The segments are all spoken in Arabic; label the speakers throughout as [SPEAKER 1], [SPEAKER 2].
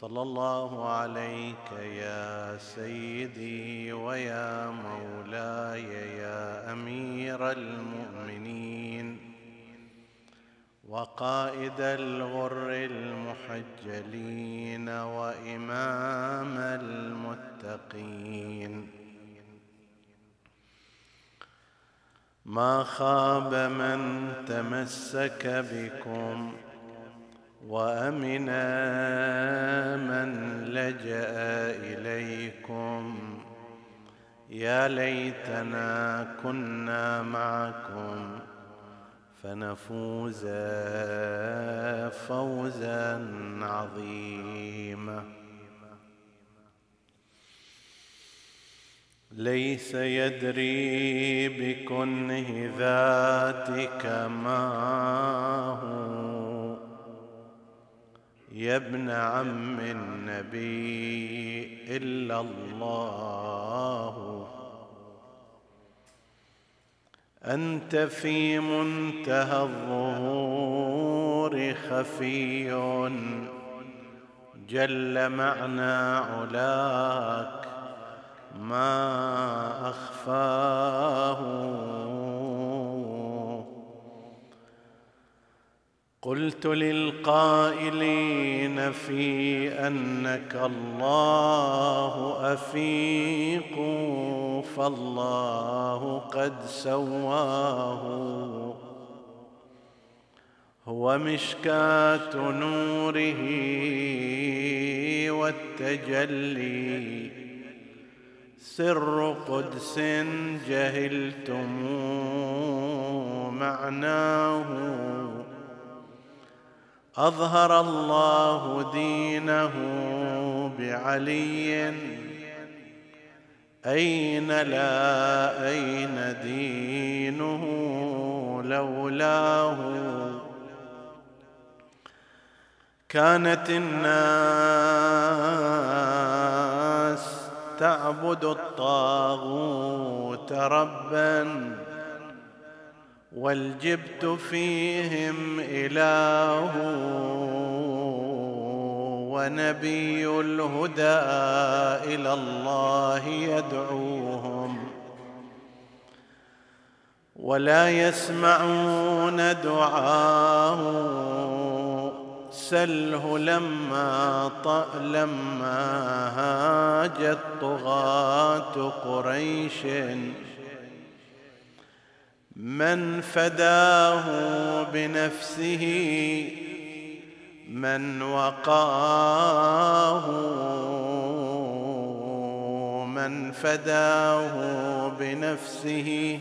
[SPEAKER 1] صلى الله عليك يا سيدي ويا مولاي يا أمير المؤمنين وقائد الغر المحجلين وإمام المتقين. ما خاب من تمسك بكم وأمن من لجأ إليكم. يا ليتنا كنا معكم فنفوز فوزا عظيما. ليس يدري بكنه ذاتك ما هو. يا ابن عم النبي إلا الله. أنت في منتهى الظهور خفي. جل معنى علاك ما أخفاه. قلت للقائلين في أنك الله أفيق فالله قد سواه. هو مشكاة نوره والتجلي. سر قدس جهلتم معناه. أظهر الله دينه بعلي. أين لا أين دينه لولاه. كانت الناس تعبد الطاغوت ربا. والجبت فيهم إله ونبي الهدى إلى الله يدعوهم. ولا يسمعون دعاه سله لما لما هاجت طغاة قريش. من فداه بنفسه من وقاه من فداه بنفسه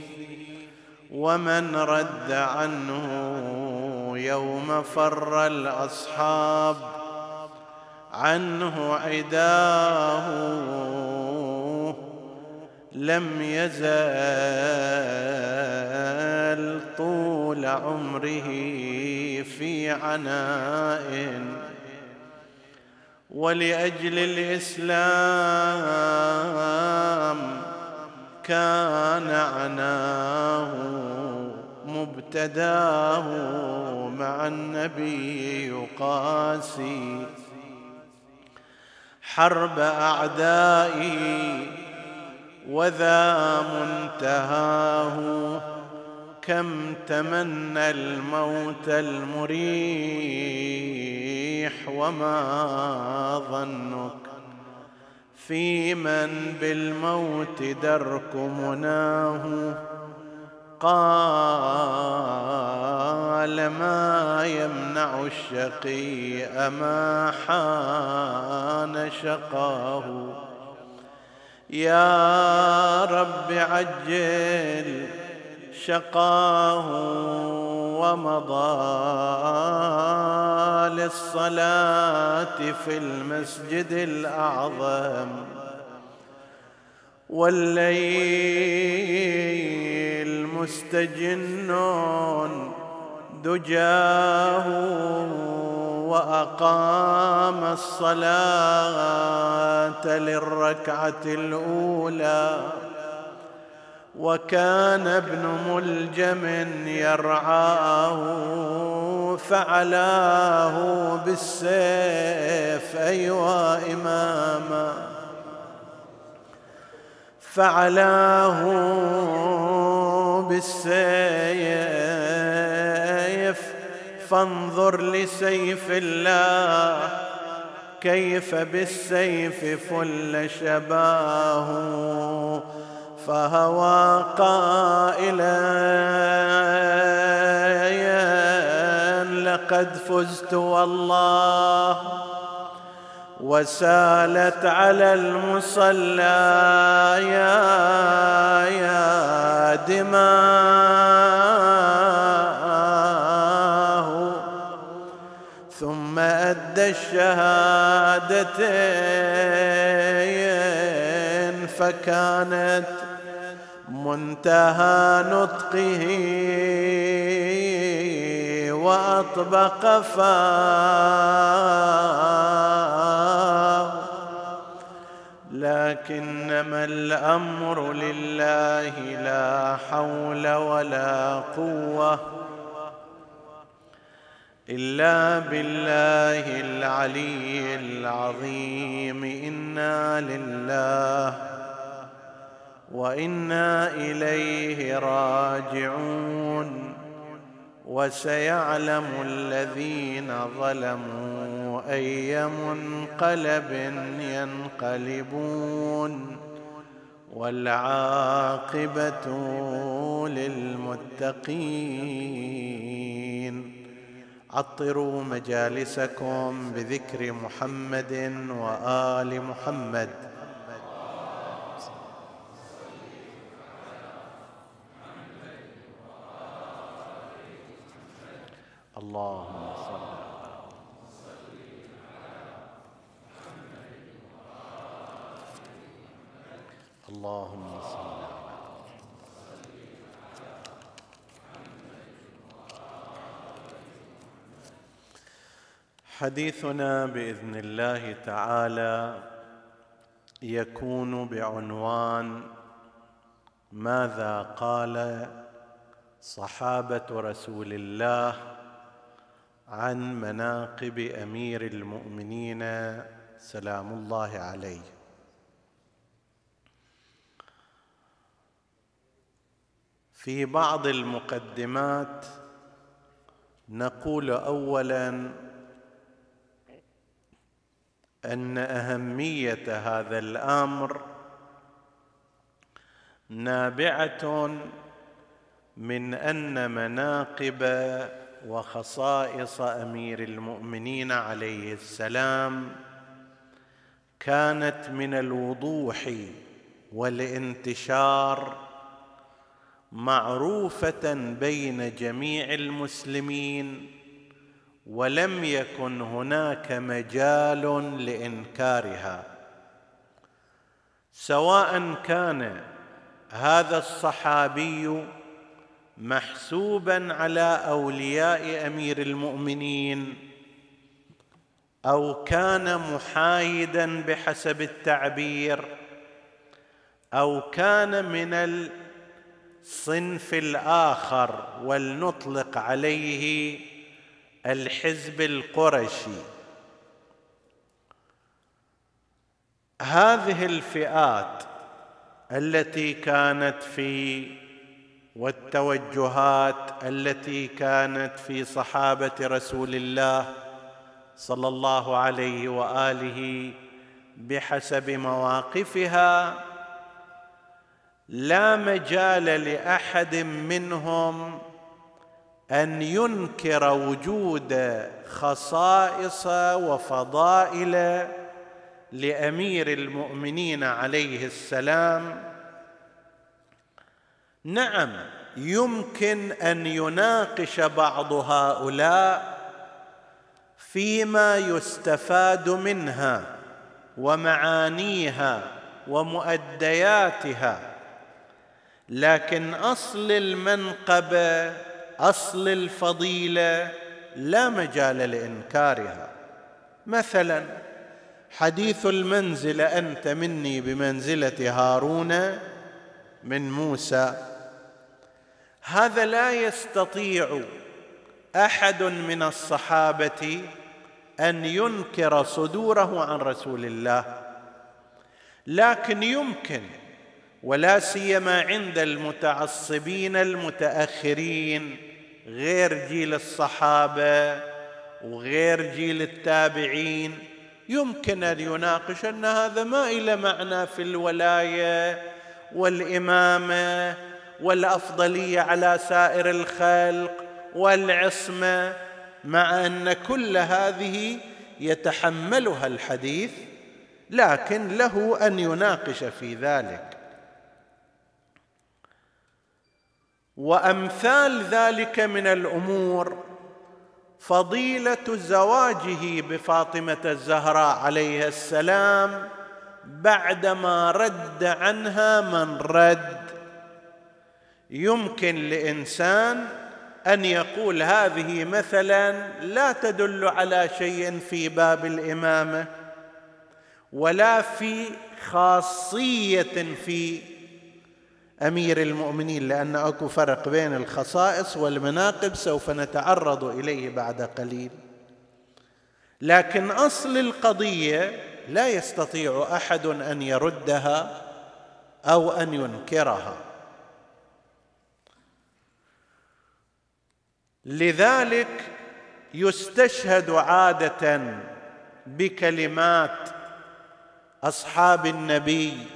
[SPEAKER 1] ومن رد عنه يوم فر الأصحاب عنه عداه. لم يزال طول عمره في عناء. ولأجل الإسلام كان عناه مبتداه مع النبي يقاسي حرب اعدائه وذا منتهاه. كم تمنى الموت المريح وما ظنك؟ في من بالموت درك مناه. قال ما يمنع الشقي أما حان شقاه. يا رب عجل شقاه ومضى للصلاة في المسجد الأعظم والليل مستجن دجاه وأقام الصلاة للركعة الأولى. وكان ابن ملجم يرعاه فعلاه بالسيف ايوا إماما. فعلاه بالسيف. فانظر لسيف الله كيف بالسيف فل شباه فهوى قائلا لقد فزت والله وسالت على المصلى يا يا دماه أدى الشهادتين فكانت منتهى نطقه وأطبق فاه. لكنما الأمر لله لا حول ولا قوة إلا بالله العلي العظيم. إنا لله وإنا إليه راجعون. وسيعلم الذين ظلموا أي منقلب ينقلبون. والعاقبة للمتقين. عطروا مجالسكم بذكر محمد وآل محمد. اللهم صل اللهم صل حديثنا بإذن الله تعالى يكون بعنوان ماذا قال صحابة رسول الله عن مناقب أمير المؤمنين سلام الله عليه. في بعض المقدمات نقول اولا أن أهمية هذا الأمر نابعة من أن مناقب وخصائص أمير المؤمنين عليه السلام كانت من الوضوح والانتشار معروفة بين جميع المسلمين ولم يكن هناك مجال لإنكارها. سواء كان هذا الصحابي محسوبا على أولياء أمير المؤمنين أو كان محايدا بحسب التعبير أو كان من الصنف الآخر ولنطلق عليه الحزب القرشي. هذه الفئات التي كانت في والتوجهات التي كانت في صحابة رسول الله صلى الله عليه وآله بحسب مواقفها لا مجال لأحد منهم أن ينكر وجود خصائص وفضائل لأمير المؤمنين عليه السلام. نعم يمكن أن يناقش بعض هؤلاء فيما يستفاد منها ومعانيها ومؤدياتها لكن أصل المنقبه أصل الفضيلة لا مجال لإنكارها. مثلا حديث المنزله أنت مني بمنزلة هارون من موسى. هذا لا يستطيع أحد من الصحابة أن ينكر صدوره عن رسول الله. لكن يمكن ولا سيما عند المتعصبين المتأخرين غير جيل الصحابة وغير جيل التابعين. يمكن أن يناقش أن هذا ما إلى معنى في الولاية والإمامة والأفضلية على سائر الخلق والعصمة مع أن كل هذه يتحملها الحديث لكن له أن يناقش في ذلك. وأمثال ذلك من الأمور فضيلة زواجه بفاطمة الزهراء عليه السلام بعدما رد عنها من رد. يمكن لإنسان أن يقول هذه مثلا لا تدل على شيء في باب الإمامة ولا في خاصية في أمير المؤمنين لأن أكو فرق بين الخصائص والمناقب سوف نتعرض إليه بعد قليل. لكن أصل القضية لا يستطيع أحد أن يردها أو أن ينكرها. لذلك يستشهد عادة بكلمات أصحاب النبي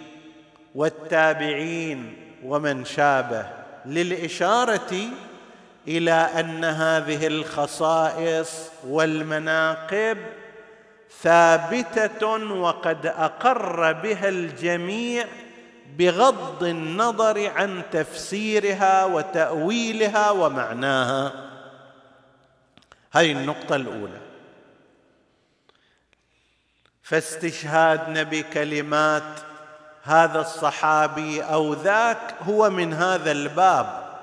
[SPEAKER 1] والتابعين ومن شابه للإشارة إلى أن هذه الخصائص والمناقب ثابتة وقد أقر بها الجميع بغض النظر عن تفسيرها وتأويلها ومعناها. هذه النقطة الأولى. فاستشهادنا بكلمات هذا الصحابي أو ذاك هو من هذا الباب.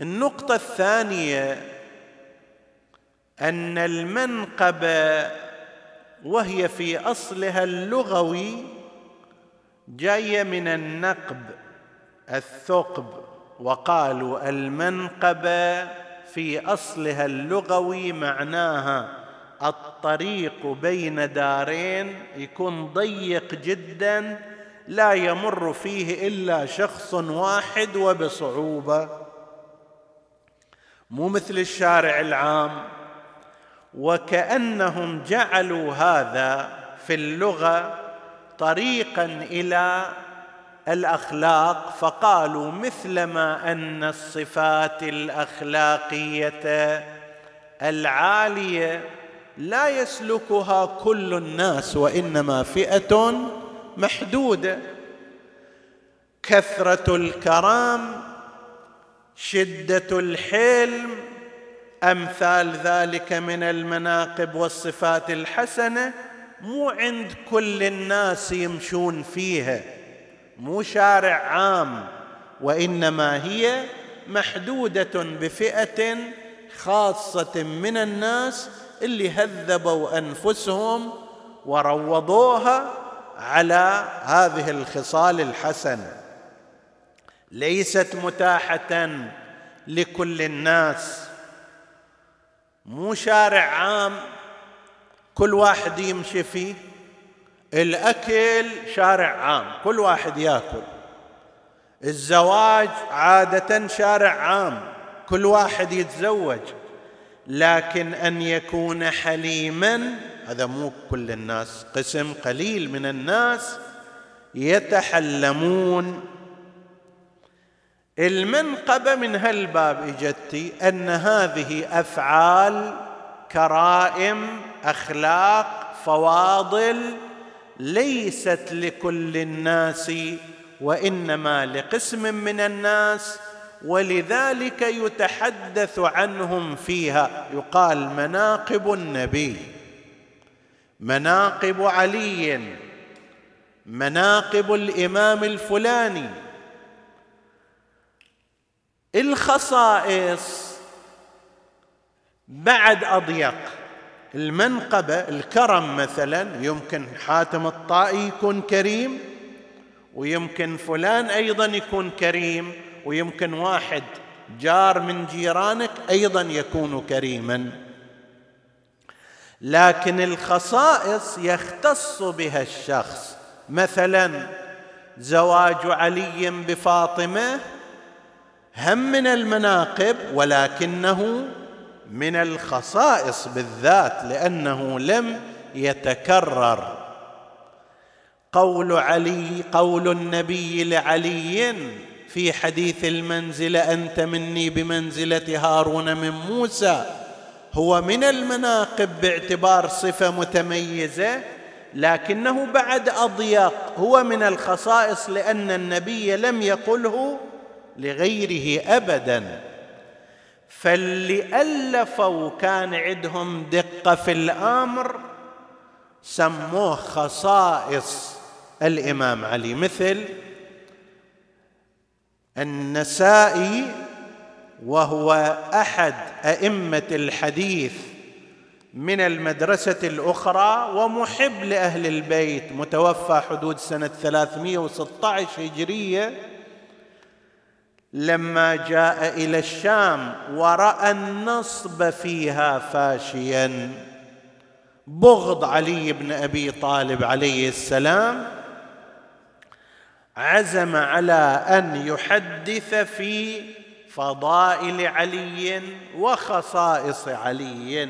[SPEAKER 1] النقطة الثانية أن المنقبه وهي في أصلها اللغوي جاية من النقب الثقب. وقالوا المنقبه في أصلها اللغوي معناها الطريق بين دارين يكون ضيق جدا لا يمر فيه إلا شخص واحد وبصعوبة. مو مثل الشارع العام وكأنهم جعلوا هذا في اللغة طريقا إلى الأخلاق فقالوا مثلما أن الصفات الأخلاقية العالية لا يسلكها كل الناس وإنما فئة محدودة. كثرة الكرام شدة الحلم أمثال ذلك من المناقب والصفات الحسنة مو عند كل الناس يمشون فيها. مو شارع عام وإنما هي محدودة بفئة خاصة من الناس اللي هذبوا أنفسهم وروضوها على هذه الخصال الحسنه ليست متاحة لكل الناس. مو شارع عام كل واحد يمشي فيه. الأكل شارع عام كل واحد يأكل. الزواج عادة شارع عام. كل واحد يتزوج لكن أن يكون حليما هذا مو كل الناس قسم قليل من الناس يتحلمون. المنقبة من هالباب إجتي أن هذه أفعال كرائم أخلاق فواضل ليست لكل الناس وإنما لقسم من الناس ولذلك يتحدث عنهم فيها. يقال مناقب النبي مناقب علي مناقب الإمام الفلاني. الخصائص بعد أضيق. المنقبة الكرم مثلا يمكن حاتم الطائي يكون كريم ويمكن فلان أيضا يكون كريم. ويمكن واحد جار من جيرانك أيضا يكون كريما. لكن الخصائص يختص بها الشخص. مثلا زواج علي بفاطمة هم من المناقب ولكنه من الخصائص بالذات لأنه لم يتكرر. قول علي قول النبي لعلي في حديث المنزله أنت مني بمنزلة هارون من موسى. هو من المناقب باعتبار صفة متميزة لكنه بعد اضيق هو من الخصائص لأن النبي لم يقله لغيره ابدا. فاللي الفوا كان عندهم دقة في الأمر سموه خصائص الإمام علي مثل النسائي وهو أحد أئمة الحديث من المدرسة الأخرى ومحب لأهل البيت متوفى حدود سنة 316 هجرية لما جاء إلى الشام ورأى النصب فيها فاشيا. بغض علي بن أبي طالب عليه السلام عزم على أن يحدث في فضائل علي وخصائص علي.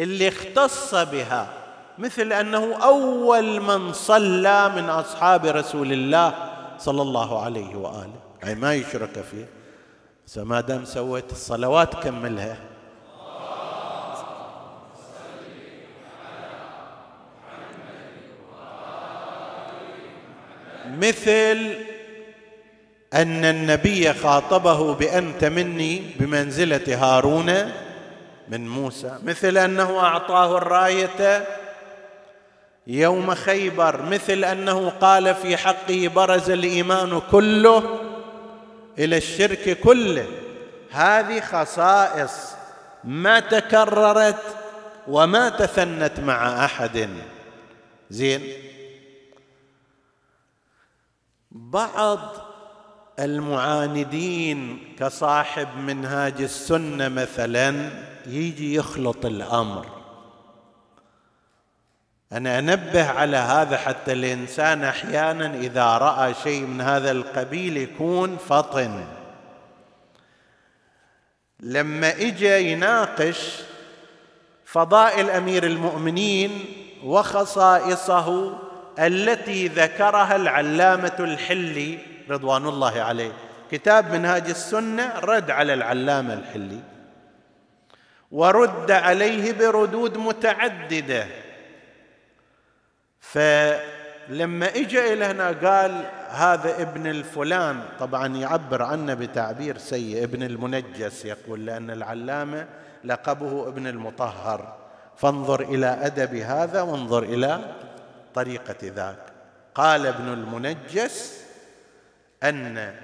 [SPEAKER 1] اللي اختص بها مثل أنه أول من صلى من أصحاب رسول الله صلى الله عليه وآله. أي ما يشرك فيه. ما دام سويت الصلوات كملها. مثل أن النبي خاطبه بأنت مني بمنزلة هارون من موسى. مثل أنه أعطاه الراية يوم خيبر. مثل أنه قال في حقه برز الإيمان كله إلى الشرك كله. هذه خصائص ما تكررت وما تثنت مع أحد. زين؟ بعض المعاندين كصاحب منهاج السنة مثلا يجي يخلط الأمر. أنا أنبه على هذا حتى الإنسان أحيانا إذا رأى شيء من هذا القبيل يكون فطن. لما اجى يناقش فضائل أمير المؤمنين وخصائصه التي ذكرها العلامة الحلي رضوان الله عليه. كتاب منهاج السنة رد على العلامة الحلي. ورد عليه بردود متعددة. فلما اجى إلى هنا قال هذا ابن الفلان. طبعا يعبر عنه بتعبير سيء. ابن المنجس يقول لأن العلامة لقبه ابن المطهر. فانظر إلى أدب هذا وانظر إلى طريقة ذاك. قال ابن المنجس أن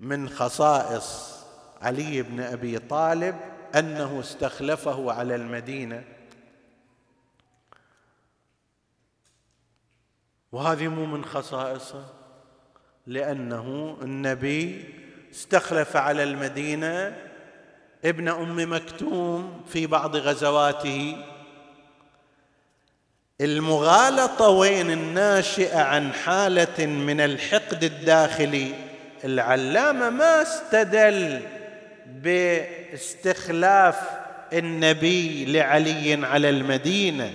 [SPEAKER 1] من خصائص علي بن أبي طالب أنه استخلفه على المدينة. وهذه مو من خصائصه لأنه النبي استخلف على المدينة ابن أم مكتوم في بعض غزواته. المغالطة وين الناشئة عن حالة من الحقد الداخلي؟ العلامة ما استدل باستخلاف النبي لعلي على المدينة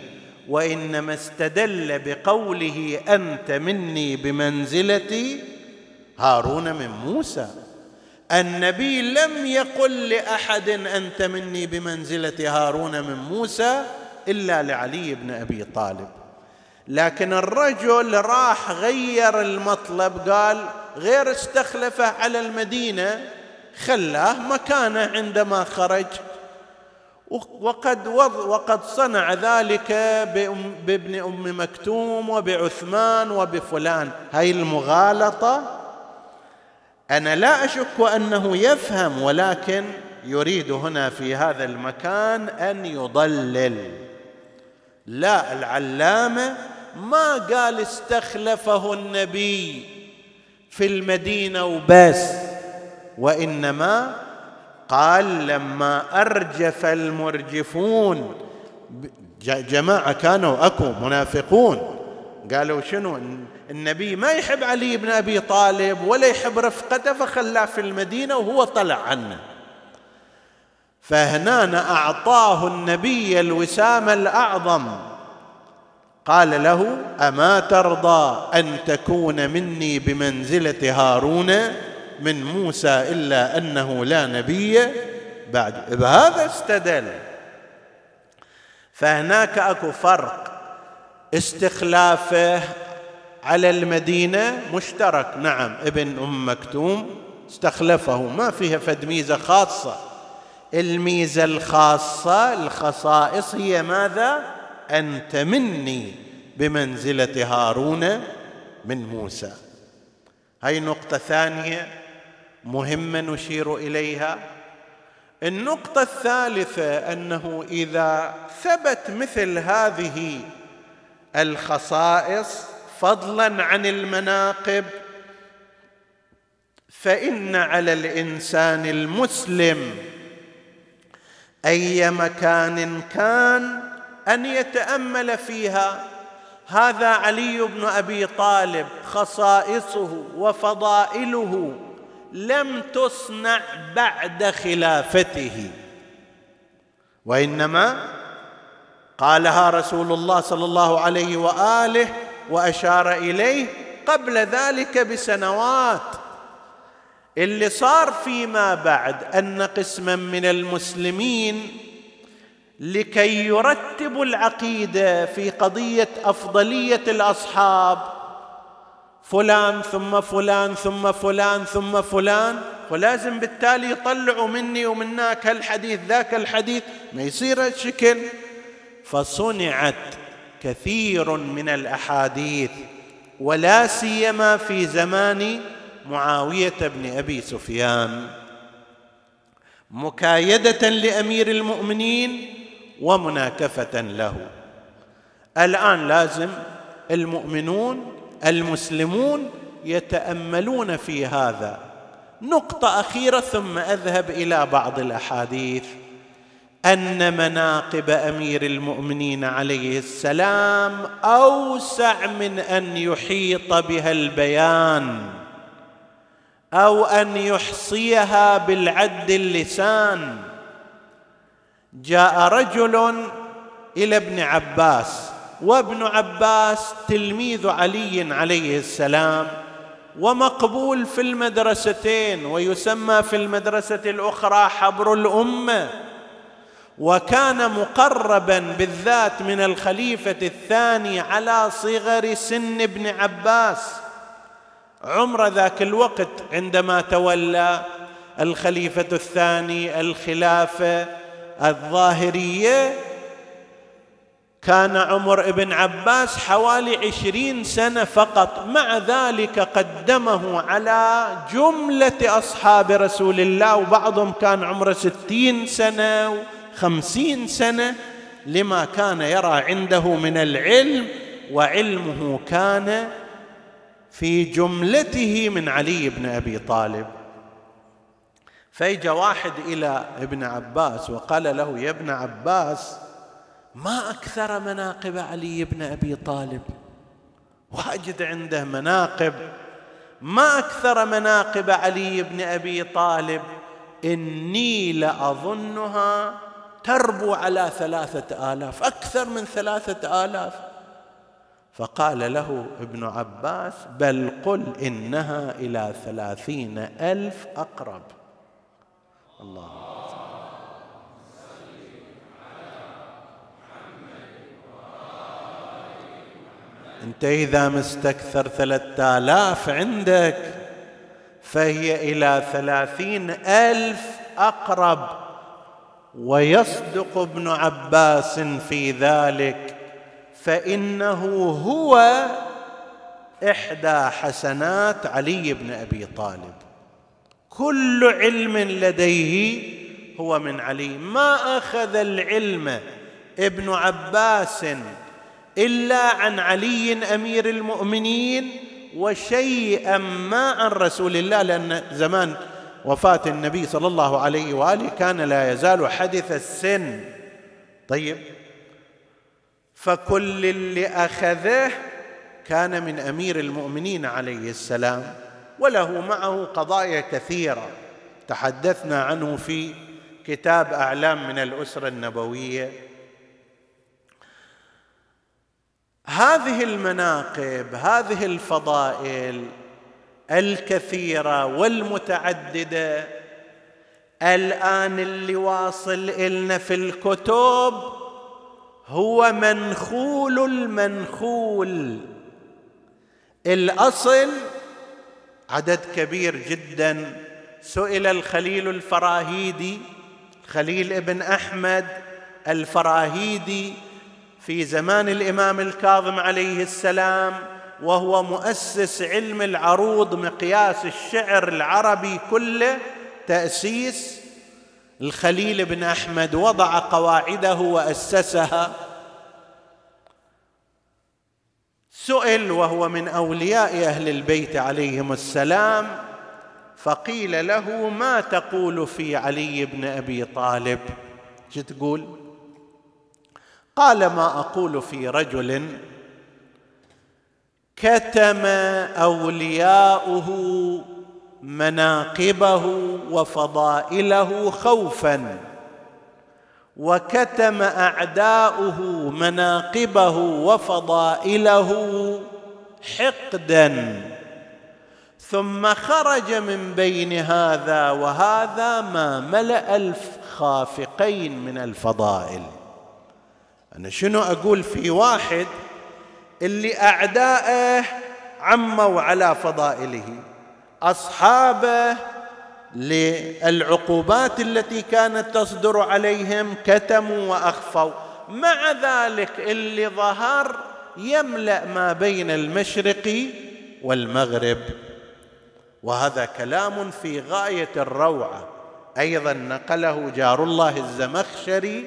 [SPEAKER 1] وإنما استدل بقوله أنت مني بمنزله هارون من موسى. النبي لم يقل لأحد أنت مني بمنزله هارون من موسى إلا لعلي بن أبي طالب. لكن الرجل راح غير المطلب قال غير استخلفه على المدينة خلاه مكانه عندما خرج. وقد وقد صنع ذلك بابن أم مكتوم وبعثمان وبفلان. هاي المغالطة أنا لا أشك أنه يفهم ولكن يريد هنا في هذا المكان أن يضلل. لا العلامة ما قال استخلفه النبي في المدينة وبس وإنما قال لما أرجف المرجفون جماعة كانوا أكو منافقون قالوا شنو؟ النبي ما يحب علي بن أبي طالب ولا يحب رفقته فخلاه في المدينة وهو طلع عنه. فهنا أعطاه النبي الوسام الأعظم. قال له أما ترضى أن تكون مني بمنزلة هارون من موسى إلا أنه لا نبي بعد؟ بهذا استدل. فهناك أكو فرق. استخلافه على المدينة مشترك. نعم ابن أم مكتوم استخلفه. ما فيها فد ميزه خاصة. الميزة الخاصة الخصائص هي ماذا؟ أنت مني بمنزلة هارون من موسى. هاي نقطة ثانية مهمة نشير إليها. النقطة الثالثة أنه إذا ثبت مثل هذه الخصائص فضلا عن المناقب فإن على الإنسان المسلم أي مكان كان أن يتأمل فيها. هذا علي بن أبي طالب خصائصه وفضائله لم تصنع بعد خلافته. وإنما قالها رسول الله صلى الله عليه وآله وأشار إليه قبل ذلك بسنوات. اللي صار فيما بعد أن قسما من المسلمين لكي يرتبوا العقيدة في قضية أفضلية الأصحاب فلان ثم فلان ثم فلان ثم فلان ولازم بالتالي يطلعوا مني ومنك هالحديث ذاك الحديث ما يصير هالشكل فصنعت كثير من الأحاديث ولا سيما في زمان معاوية بن أبي سفيان مكايدة لأمير المؤمنين ومناكفة له. الآن لازم المؤمنون المسلمون يتأملون في هذا. نقطة أخيرة ثم أذهب إلى بعض الأحاديث. أن مناقب أمير المؤمنين عليه السلام أوسع من أن يحيط بها البيان. أو أن يحصيها بالعد اللسان. جاء رجل إلى ابن عباس وابن عباس تلميذ علي عليه السلام ومقبول في المدرستين ويسمى في المدرسة الأخرى حبر الأمة. وكان مقربا بالذات من الخليفة الثاني على صغر سن ابن عباس. عمر ذاك الوقت عندما تولى الخليفة الثاني الخلافة الظاهرية كان عمر ابن عباس حوالي عشرين سنة فقط. مع ذلك قدمه على جملة أصحاب رسول الله وبعضهم كان عمره ستين سنة خمسين سنة لما كان يرى عنده من العلم وعلمه كان في جملته من علي بن أبي طالب. فإجا واحد إلى ابن عباس وقال له يا ابن عباس ما أكثر مناقب علي بن أبي طالب؟ واجد عنده مناقب. ما أكثر مناقب علي بن أبي طالب؟ إني لأظنها تربو على ثلاثة آلاف أكثر من ثلاثة آلاف. فقال له ابن عباس بل قل إنها إلى ثلاثين ألف أقرب. الله. أنت إذا مستكثر ثلاثة آلاف عندك فهي إلى ثلاثين ألف أقرب. ويصدق ابن عباس في ذلك فإنه هو إحدى حسنات علي بن أبي طالب. كل علم لديه هو من علي. ما أخذ العلم ابن عباس إلا عن علي أمير المؤمنين وشيئا ما عن رسول الله لأن زمان وفاة النبي صلى الله عليه وآله كان لا يزال حدث السن. طيب فكل اللي أخذه كان من أمير المؤمنين عليه السلام وله معه قضايا كثيرة تحدثنا عنه في كتاب أعلام من الأسرة النبوية. هذه المناقب هذه الفضائل الكثيرة والمتعددة الآن اللي واصل إلنا في الكتب هو منخول المنخول. الأصل عدد كبير جدا. سئل الخليل الفراهيدي خليل ابن أحمد الفراهيدي في زمان الإمام الكاظم عليه السلام وهو مؤسس علم العروض مقياس الشعر العربي كله تأسيس الخليل بن أحمد وضع قواعده وأسسها. سئل وهو من أولياء أهل البيت عليهم السلام فقيل له ما تقول في علي بن أبي طالب؟ شو تقول؟ قال ما أقول في رجل كتم أولياؤه مناقبه وفضائله خوفا وكتم أعداؤه مناقبه وفضائله حقدا. ثم خرج من بين هذا وهذا ما ملأ الخافقين من الفضائل. أنا شنو أقول في واحد؟ اللي أعداءه عموا على فضائله. أصحابه للعقوبات التي كانت تصدر عليهم كتموا وأخفوا. مع ذلك اللي ظهر يملأ ما بين المشرق والمغرب. وهذا كلام في غاية الروعة. أيضا نقله جار الله الزمخشري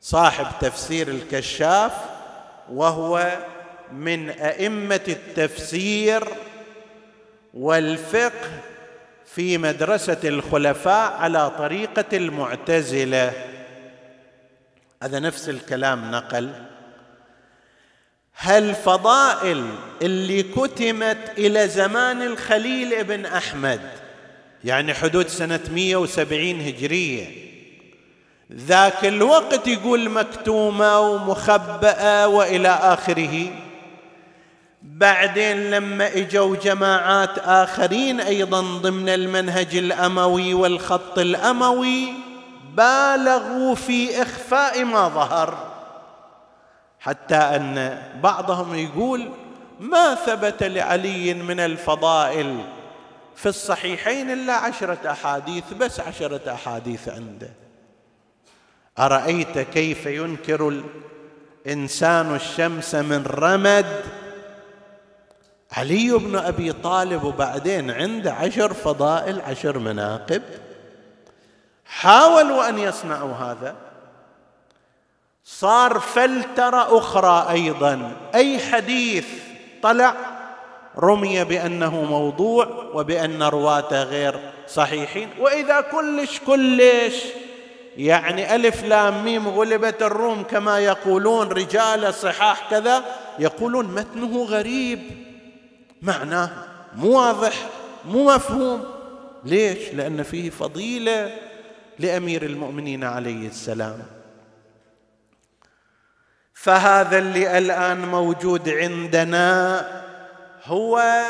[SPEAKER 1] صاحب تفسير الكشاف وهو من أئمة التفسير والفقه في مدرسة الخلفاء على طريقة المعتزلة. هذا نفس الكلام نقل. هل فضائل اللي كتمت إلى زمان الخليل ابن أحمد يعني حدود سنة 170 هجرية ذاك الوقت يقول مكتومة ومخبأة وإلى آخره؟ بعدين لما إجوا جماعات آخرين أيضا ضمن المنهج الأموي والخط الأموي بالغوا في إخفاء ما ظهر حتى أن بعضهم يقول ما ثبت لعلي من الفضائل في الصحيحين إلا عشرة أحاديث بس عشرة أحاديث عنده. أرأيت كيف ينكر الإنسان الشمس من رمد علي بن أبي طالب وبعدين عنده عشر فضائل عشر مناقب. حاولوا أن يصنعوا هذا. صار فلترة أخرى أيضا. أي حديث طلع رمي بأنه موضوع وبأن رواته غير صحيحين. وإذا كلش كلش يعني ألف لام ميم غلبت الروم كما يقولون رجال صحاح كذا يقولون متنه غريب. معناه مو واضح مو مفهوم. ليش؟ لأن فيه فضيلة لأمير المؤمنين عليه السلام. فهذا اللي الآن موجود عندنا هو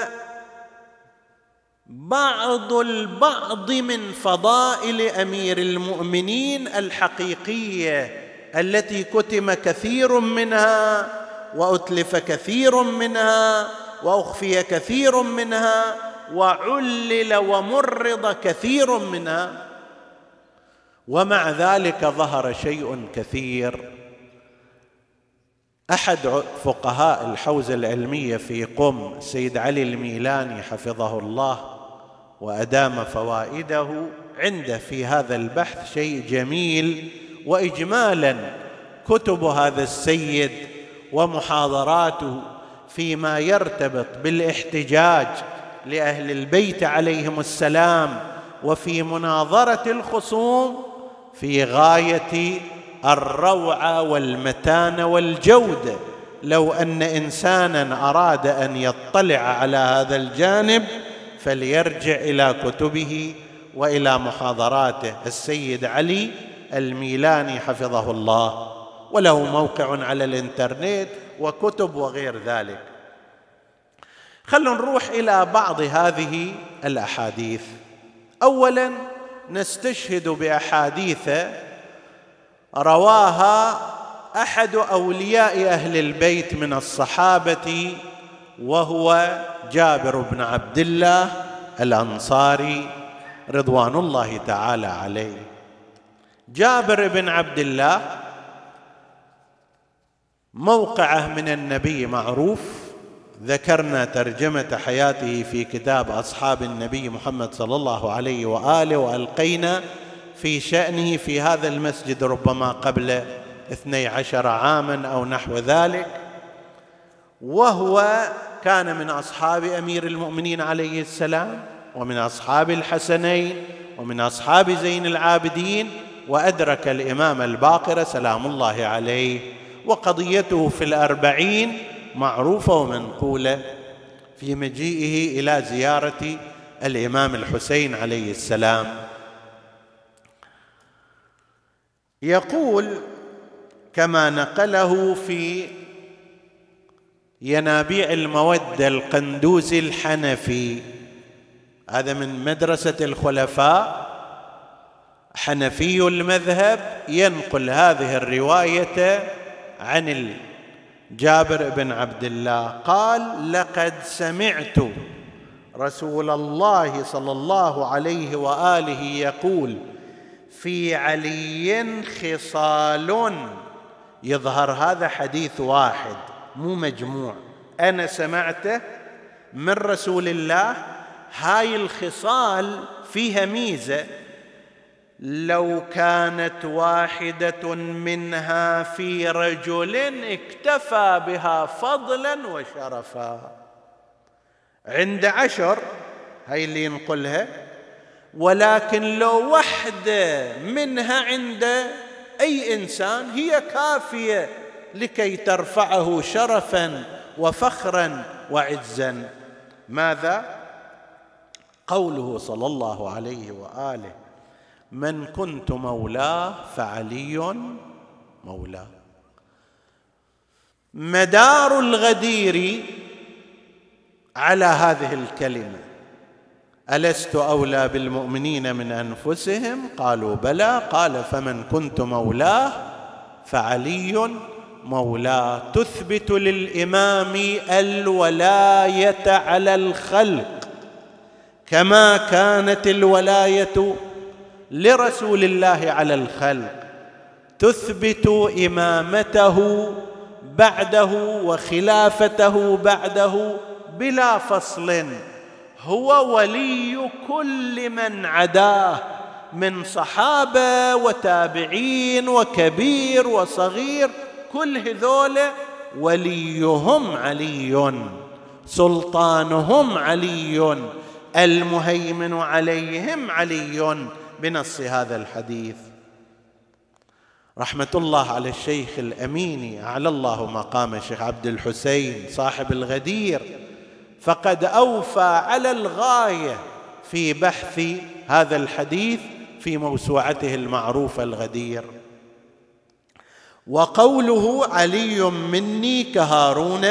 [SPEAKER 1] بعض البعض من فضائل أمير المؤمنين الحقيقية التي كتم كثير منها وأتلف كثير منها وأخفي كثير منها وعلل ومرض كثير منها ومع ذلك ظهر شيء كثير. أحد فقهاء الحوزة العلمية في قم السيد علي الميلاني حفظه الله وأدام فوائده عنده في هذا البحث شيء جميل واجمالا كتب هذا السيد ومحاضراته فيما يرتبط بالاحتجاج لأهل البيت عليهم السلام وفي مناظرة الخصوم في غاية الروعة والمتانه والجوده لو أن إنسانا أراد أن يطلع على هذا الجانب فليرجع إلى كتبه وإلى محاضراته. السيد علي الميلاني حفظه الله. وله موقع على الإنترنت. وكتب وغير ذلك. خلونا نروح إلى بعض هذه الأحاديث. اولا نستشهد بأحاديث رواها أحد أولياء أهل البيت من الصحابة وهو جابر بن عبد الله الأنصاري رضوان الله تعالى عليه. جابر بن عبد الله موقعه من النبي معروف. ذكرنا ترجمة حياته في كتاب أصحاب النبي محمد صلى الله عليه وآله وألقينا في شأنه في هذا المسجد ربما قبل اثني عشر عاما أو نحو ذلك. وهو كان من أصحاب أمير المؤمنين عليه السلام ومن أصحاب الحسنين ومن أصحاب زين العابدين وأدرك الإمام الباقر سلام الله عليه. وقضيته في الأربعين معروفة ومنقولة في مجيئه إلى زيارة الإمام الحسين عليه السلام. يقول كما نقله في ينابيع الموده القندوزي الحنفي هذا من مدرسة الخلفاء حنفي المذهب ينقل هذه الرواية عن جابر بن عبد الله قال لقد سمعت رسول الله صلى الله عليه وآله يقول في علي خصال يظهر هذا حديث واحد مو مجموع. أنا سمعته من رسول الله هاي الخصال فيها ميزة لو كانت واحدة منها في رجل اكتفى بها فضلا وشرفا. عند عشر هاي اللي ينقلها. ولكن لو وحدة منها عند أي إنسان هي كافية لكي ترفعه شرفا وفخرا وعزا. ماذا؟ قوله صلى الله عليه وآله. من كنت مولاه فعلي مولاه. مدار الغدير على هذه الكلمة. ألست أولى بالمؤمنين من أنفسهم؟ قالوا بلى. قال فمن كنت مولاه فعلي مولاه. تثبت للإمام الولاية على الخلق كما كانت الولاية لرسول الله على الخلق تثبت إمامته بعده وخلافته بعده بلا فصل. هو ولي كل من عداه من صحابة وتابعين وكبير وصغير كل هذول وليهم علي سلطانهم علي المهيمن عليهم علي. بنص هذا الحديث. رحمة الله على الشيخ الأمين أعلى الله مقام الشيخ عبد الحسين صاحب الغدير. فقد أوفى على الغاية في بحث هذا الحديث في موسوعته المعروفة الغدير. وقوله علي مني كهارون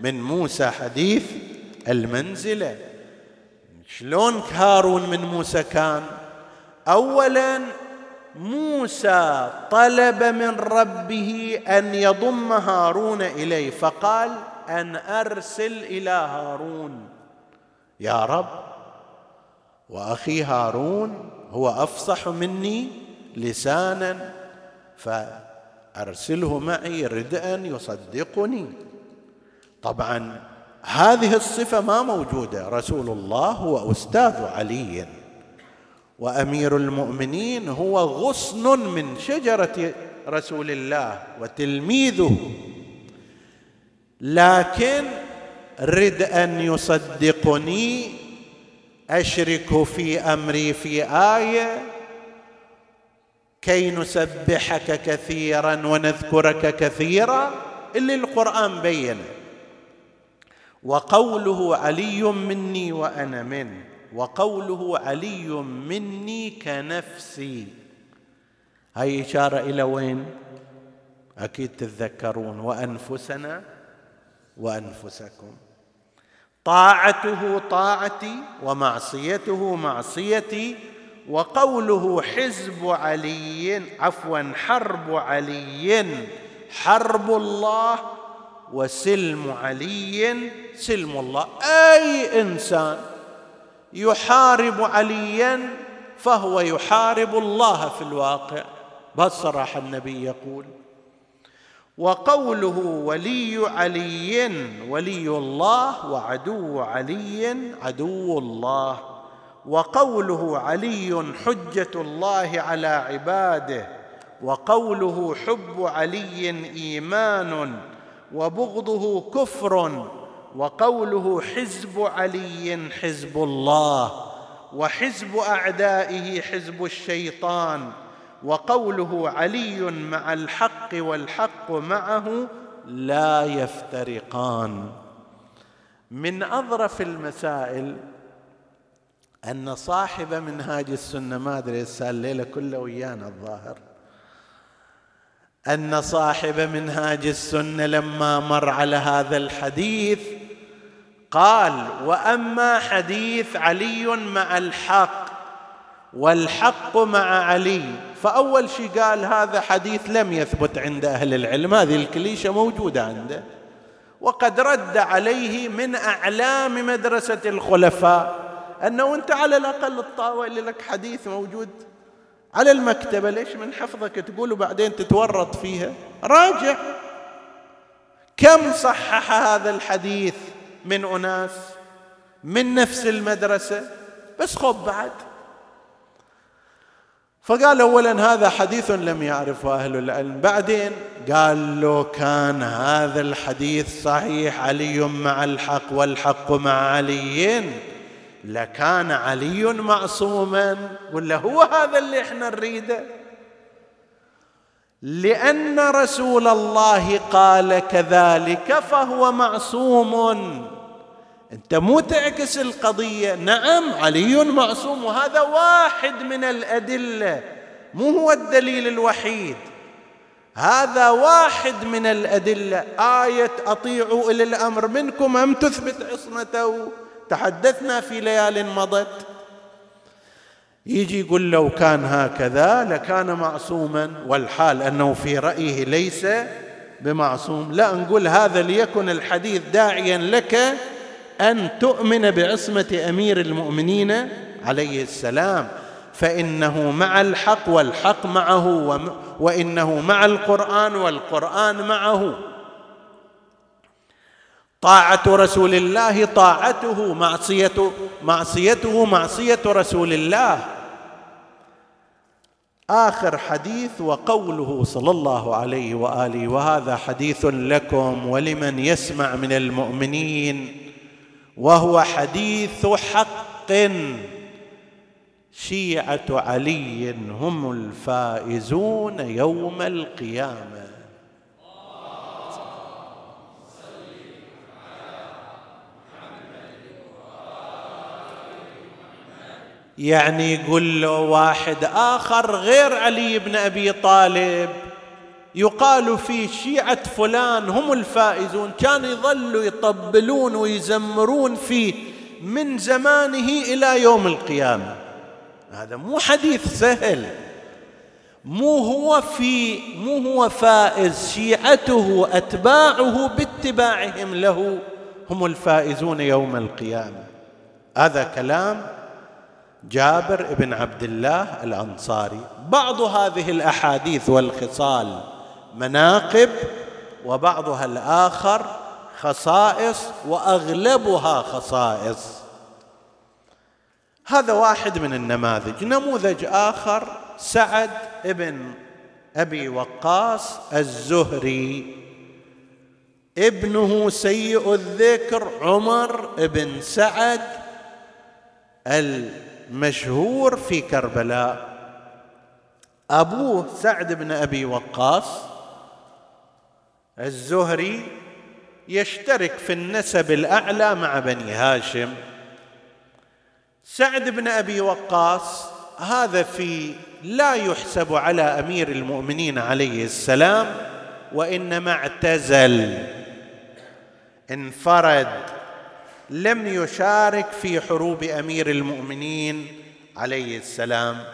[SPEAKER 1] من موسى حديث المنزلة. شلون هارون من موسى كان؟ اولا موسى طلب من ربه أن يضم هارون إليه فقال أن أرسل إلى هارون. يا رب وأخي هارون هو أفصح مني لسانا فأرسله معي ردءا يصدقني. طبعا هذه الصفة ما موجودة. رسول الله هو أستاذ علي. وأمير المؤمنين هو غصن من شجرة رسول الله وتلميذه. لكن رد أن يصدقني أشرك في أمري في آية كي نسبحك كثيرا ونذكرك كثيرا اللي القرآن بينه. وقوله علي مني وأنا منه. وقوله علي مني كنفسي. هاي إشارة إلى وين؟ أكيد تتذكرون. وأنفسنا وأنفسكم. طاعته طاعتي ومعصيته معصيتي. وقوله حزب علي عفوا حرب علي. حرب الله وسلم علي. سلم الله. أي إنسان يحارب عليا فهو يحارب الله في الواقع. بهالصراحه النبي يقول وقوله ولي علي ولي الله وعدو علي عدو الله. وقوله علي حجة الله على عباده. وقوله حب علي إيمان. وبغضه كفر. وقوله حزب علي حزب الله وحزب أعدائه حزب الشيطان وقوله علي مع الحق والحق معه لا يفترقان. من أظرف المسائل أن صاحب منهاج السنة ما أدري الليلة كله ويانا الظاهر. أن صاحب منهاج السنة لما مر على هذا الحديث قال وأما حديث علي مع الحق والحق مع علي فأول شيء قال هذا حديث لم يثبت عند أهل العلم هذه الكليشة موجودة عنده. وقد رد عليه من أعلام مدرسة الخلفاء أنه أنت على الأقل تطاول لك حديث موجود على المكتبة ليش من حفظك تقول وبعدين تتورط فيها؟ راجع. كم صحح هذا الحديث من أناس من نفس المدرسة؟ بس خب بعد. فقال اولا هذا حديث لم يعرفه أهل العلم. بعدين قال له كان هذا الحديث صحيح علي مع الحق والحق مع علي لكان علي معصوما ولا هو هذا اللي إحنا نريده؟ لأن رسول الله قال كذلك فهو معصوم. أنت مو تعكس القضية. نعم علي معصوم وهذا واحد من الأدلة مو هو الدليل الوحيد. هذا واحد من الأدلة. آية أطيعوا إلى الأمر منكم أم تثبت عصمته؟ تحدثنا في ليال مضت. يجي يقول لو كان هكذا لكان معصوما والحال أنه في رأيه ليس بمعصوم. لا نقول هذا ليكن الحديث داعيا لك أن تؤمن بعصمة أمير المؤمنين عليه السلام. فإنه مع الحق والحق معه وإنه مع القرآن والقرآن معه. طاعة رسول الله طاعته معصيته معصيته معصية رسول الله. آخر حديث وقوله صلى الله عليه وآله وهذا حديث لكم ولمن يسمع من المؤمنين وهو حديث حق. شيعة علي هم الفائزون يوم القيامة. يعني يقول له واحد آخر غير علي بن أبي طالب يقال في شيعة فلان هم الفائزون كانوا يظلوا يطبلون ويزمرون فيه من زمانه إلى يوم القيامة. هذا مو حديث سهل مو هو في مو هو فائز شيعته اتباعه باتباعهم له هم الفائزون يوم القيامة. هذا كلام جابر بن عبد الله الأنصاري. بعض هذه الأحاديث والخصال مناقب وبعضها الآخر خصائص وأغلبها خصائص. هذا واحد من النماذج. نموذج آخر سعد بن أبي وقاص الزهري. ابنه سيء الذكر عمر بن سعد المشهور في كربلاء. أبوه سعد بن أبي وقاص الزهري يشترك في النسب الأعلى مع بني هاشم. سعد بن أبي وقاص هذا في لا يحسب على أمير المؤمنين عليه السلام وإنما اعتزل انفرد. لم يشارك في حروب أمير المؤمنين عليه السلام.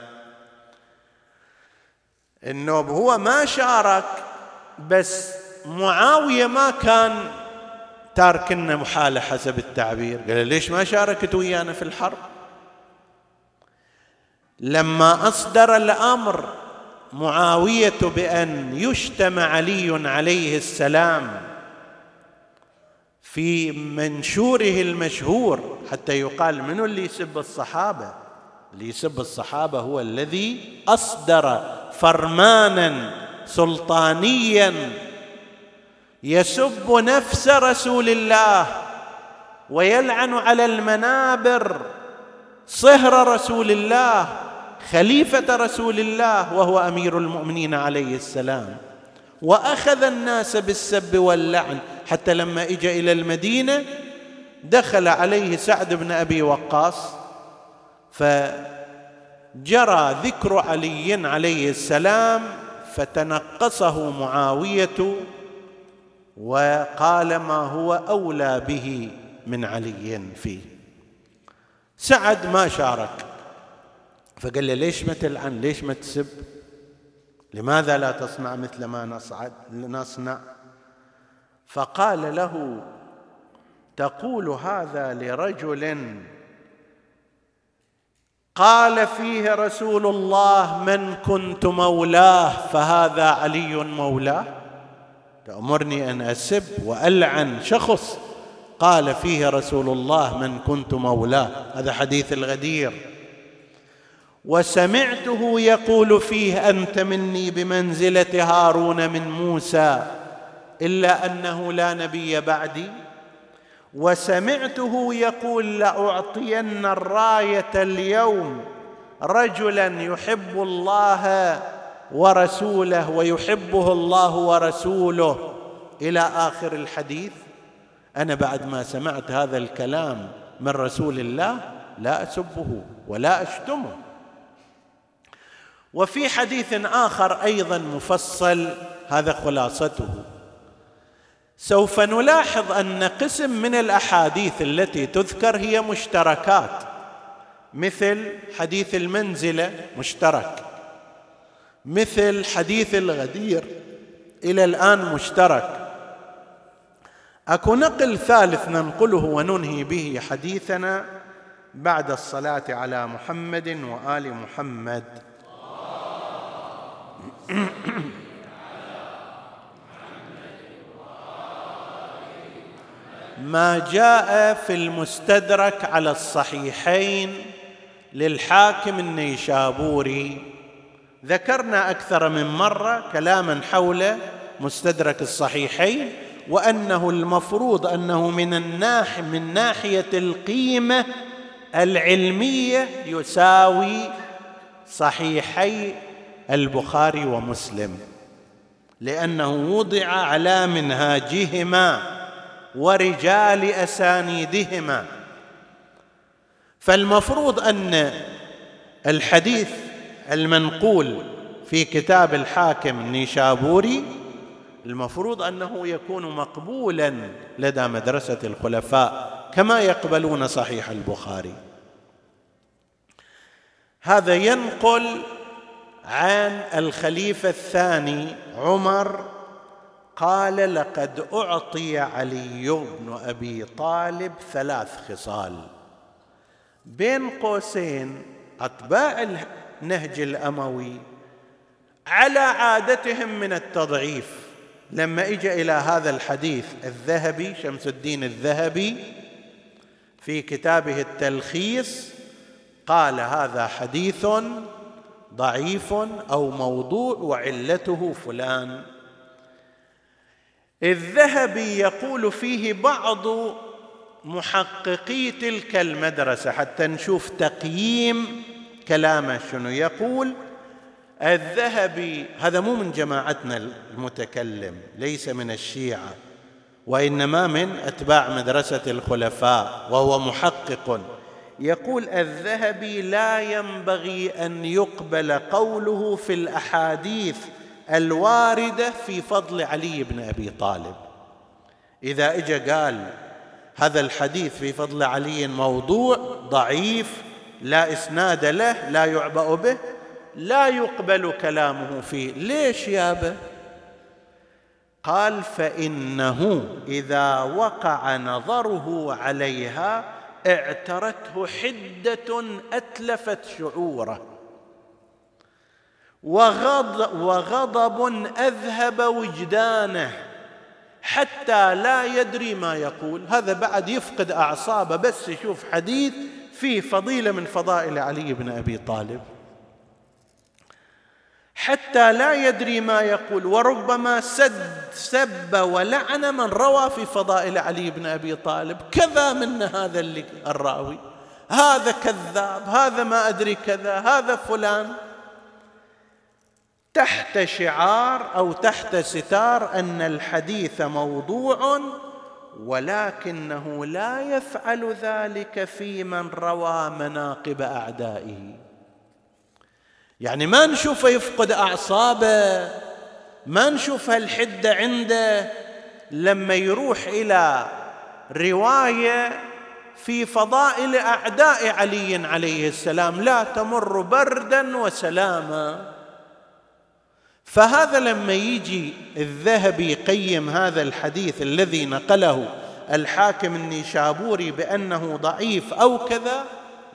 [SPEAKER 1] النوب هو ما شارك بس معاوية ما كان تاركنا محالة حسب التعبير. قال ليش ما شاركت ويانا في الحرب؟ لما أصدر الأمر معاوية بأن يشتم علي عليه السلام في منشوره المشهور حتى يقال من اللي يسب الصحابة؟ اللي يسب الصحابة هو الذي أصدر فرمانا سلطانيا يسب نفس رسول الله ويلعن على المنابر صهر رسول الله خليفة رسول الله وهو أمير المؤمنين عليه السلام. وأخذ الناس بالسب واللعن حتى لما اجى إلى المدينة دخل عليه سعد بن أبي وقاص فجرى ذكر علي عليه السلام فتنقصه معاوية وقال ما هو أولى به من علي فيه. سعد ما شارك فقال له ليش ما تلعن؟ ليش ما تسب؟ لماذا لا تصنع مثل ما نصعد نصنع؟ فقال له تقول هذا لرجل قال فيه رسول الله من كنت مولاه فهذا علي مولاه؟ تأمرني أن أسب وألعن شخص. قال فيه رسول الله من كنت مولاه. هذا حديث الغدير. وسمعته يقول فيه أنت مني بمنزلة هارون من موسى إلا أنه لا نبي بعدي. وسمعته يقول لأعطين الراية اليوم رجلا يحب الله ورسوله ويحبه الله ورسوله. إلى آخر الحديث أنا بعد ما سمعت هذا الكلام من رسول الله لا أسبه ولا أشتمه. وفي حديث آخر أيضا مفصل هذا خلاصته. سوف نلاحظ أن قسم من الأحاديث التي تذكر هي مشتركات مثل حديث المنزله مشترك مثل حديث الغدير إلى الآن مشترك. أكو نقل ثالث ننقله وننهي به حديثنا بعد الصلاة على محمد وآل محمد. ما جاء في المستدرك على الصحيحين للحاكم النيشابوري. ذكرنا أكثر من مرة كلاما حول مستدرك الصحيحين وأنه المفروض أنه من الناح من ناحية القيمة العلمية يساوي صحيحي البخاري ومسلم. لأنه وضع على منهاجهما ورجال أسانيدهما. فالمفروض أن الحديث المنقول في كتاب الحاكم النيشابوري المفروض أنه يكون مقبولا لدى مدرسة الخلفاء كما يقبلون صحيح البخاري. هذا ينقل عن الخليفة الثاني عمر قال لقد أعطي علي بن أبي طالب ثلاث خصال بين قوسين أتباع النهج الأموي على عادتهم من التضعيف. لما اجى إلى هذا الحديث الذهبي شمس الدين الذهبي في كتابه التلخيص قال هذا حديث ضعيف أو موضوع وعلته فلان. الذهبي يقول فيه بعض محققي تلك المدرسة حتى نشوف تقييم كلامه شنو. يقول الذهبي هذا مو من جماعتنا المتكلم ليس من الشيعة وإنما من أتباع مدرسة الخلفاء وهو محقق. يقول الذهبي لا ينبغي أن يقبل قوله في الأحاديث الواردة في فضل علي بن أبي طالب. إذا اجى قال هذا الحديث في فضل علي موضوع ضعيف لا إسناد له لا يعبأ به لا يقبل كلامه فيه. ليش يابا قال فإنه إذا وقع نظره عليها اعترته حدة أتلفت شعوره. وغضب, وغضب أذهب وجدانه حتى لا يدري ما يقول. هذا بعد يفقد أعصابه بس يشوف حديث فيه فضيلة من فضائل علي بن أبي طالب. حتى لا يدري ما يقول وربما سد سب ولعن من روى في فضائل علي بن أبي طالب. كذا من هذا اللي الراوي. هذا كذاب هذا ما أدري كذا هذا فلان. تحت شعار أو تحت ستار أن الحديث موضوع ولكنه لا يفعل ذلك في من روى مناقب أعدائه. يعني ما نشوفه يفقد أعصابه ما نشوف هالحده عنده لما يروح إلى رواية في فضائل أعداء علي عليه السلام لا تمر بردا وسلاما. فهذا لما يجي الذهبي يقيم هذا الحديث الذي نقله الحاكم النيشابوري بأنه ضعيف أو كذا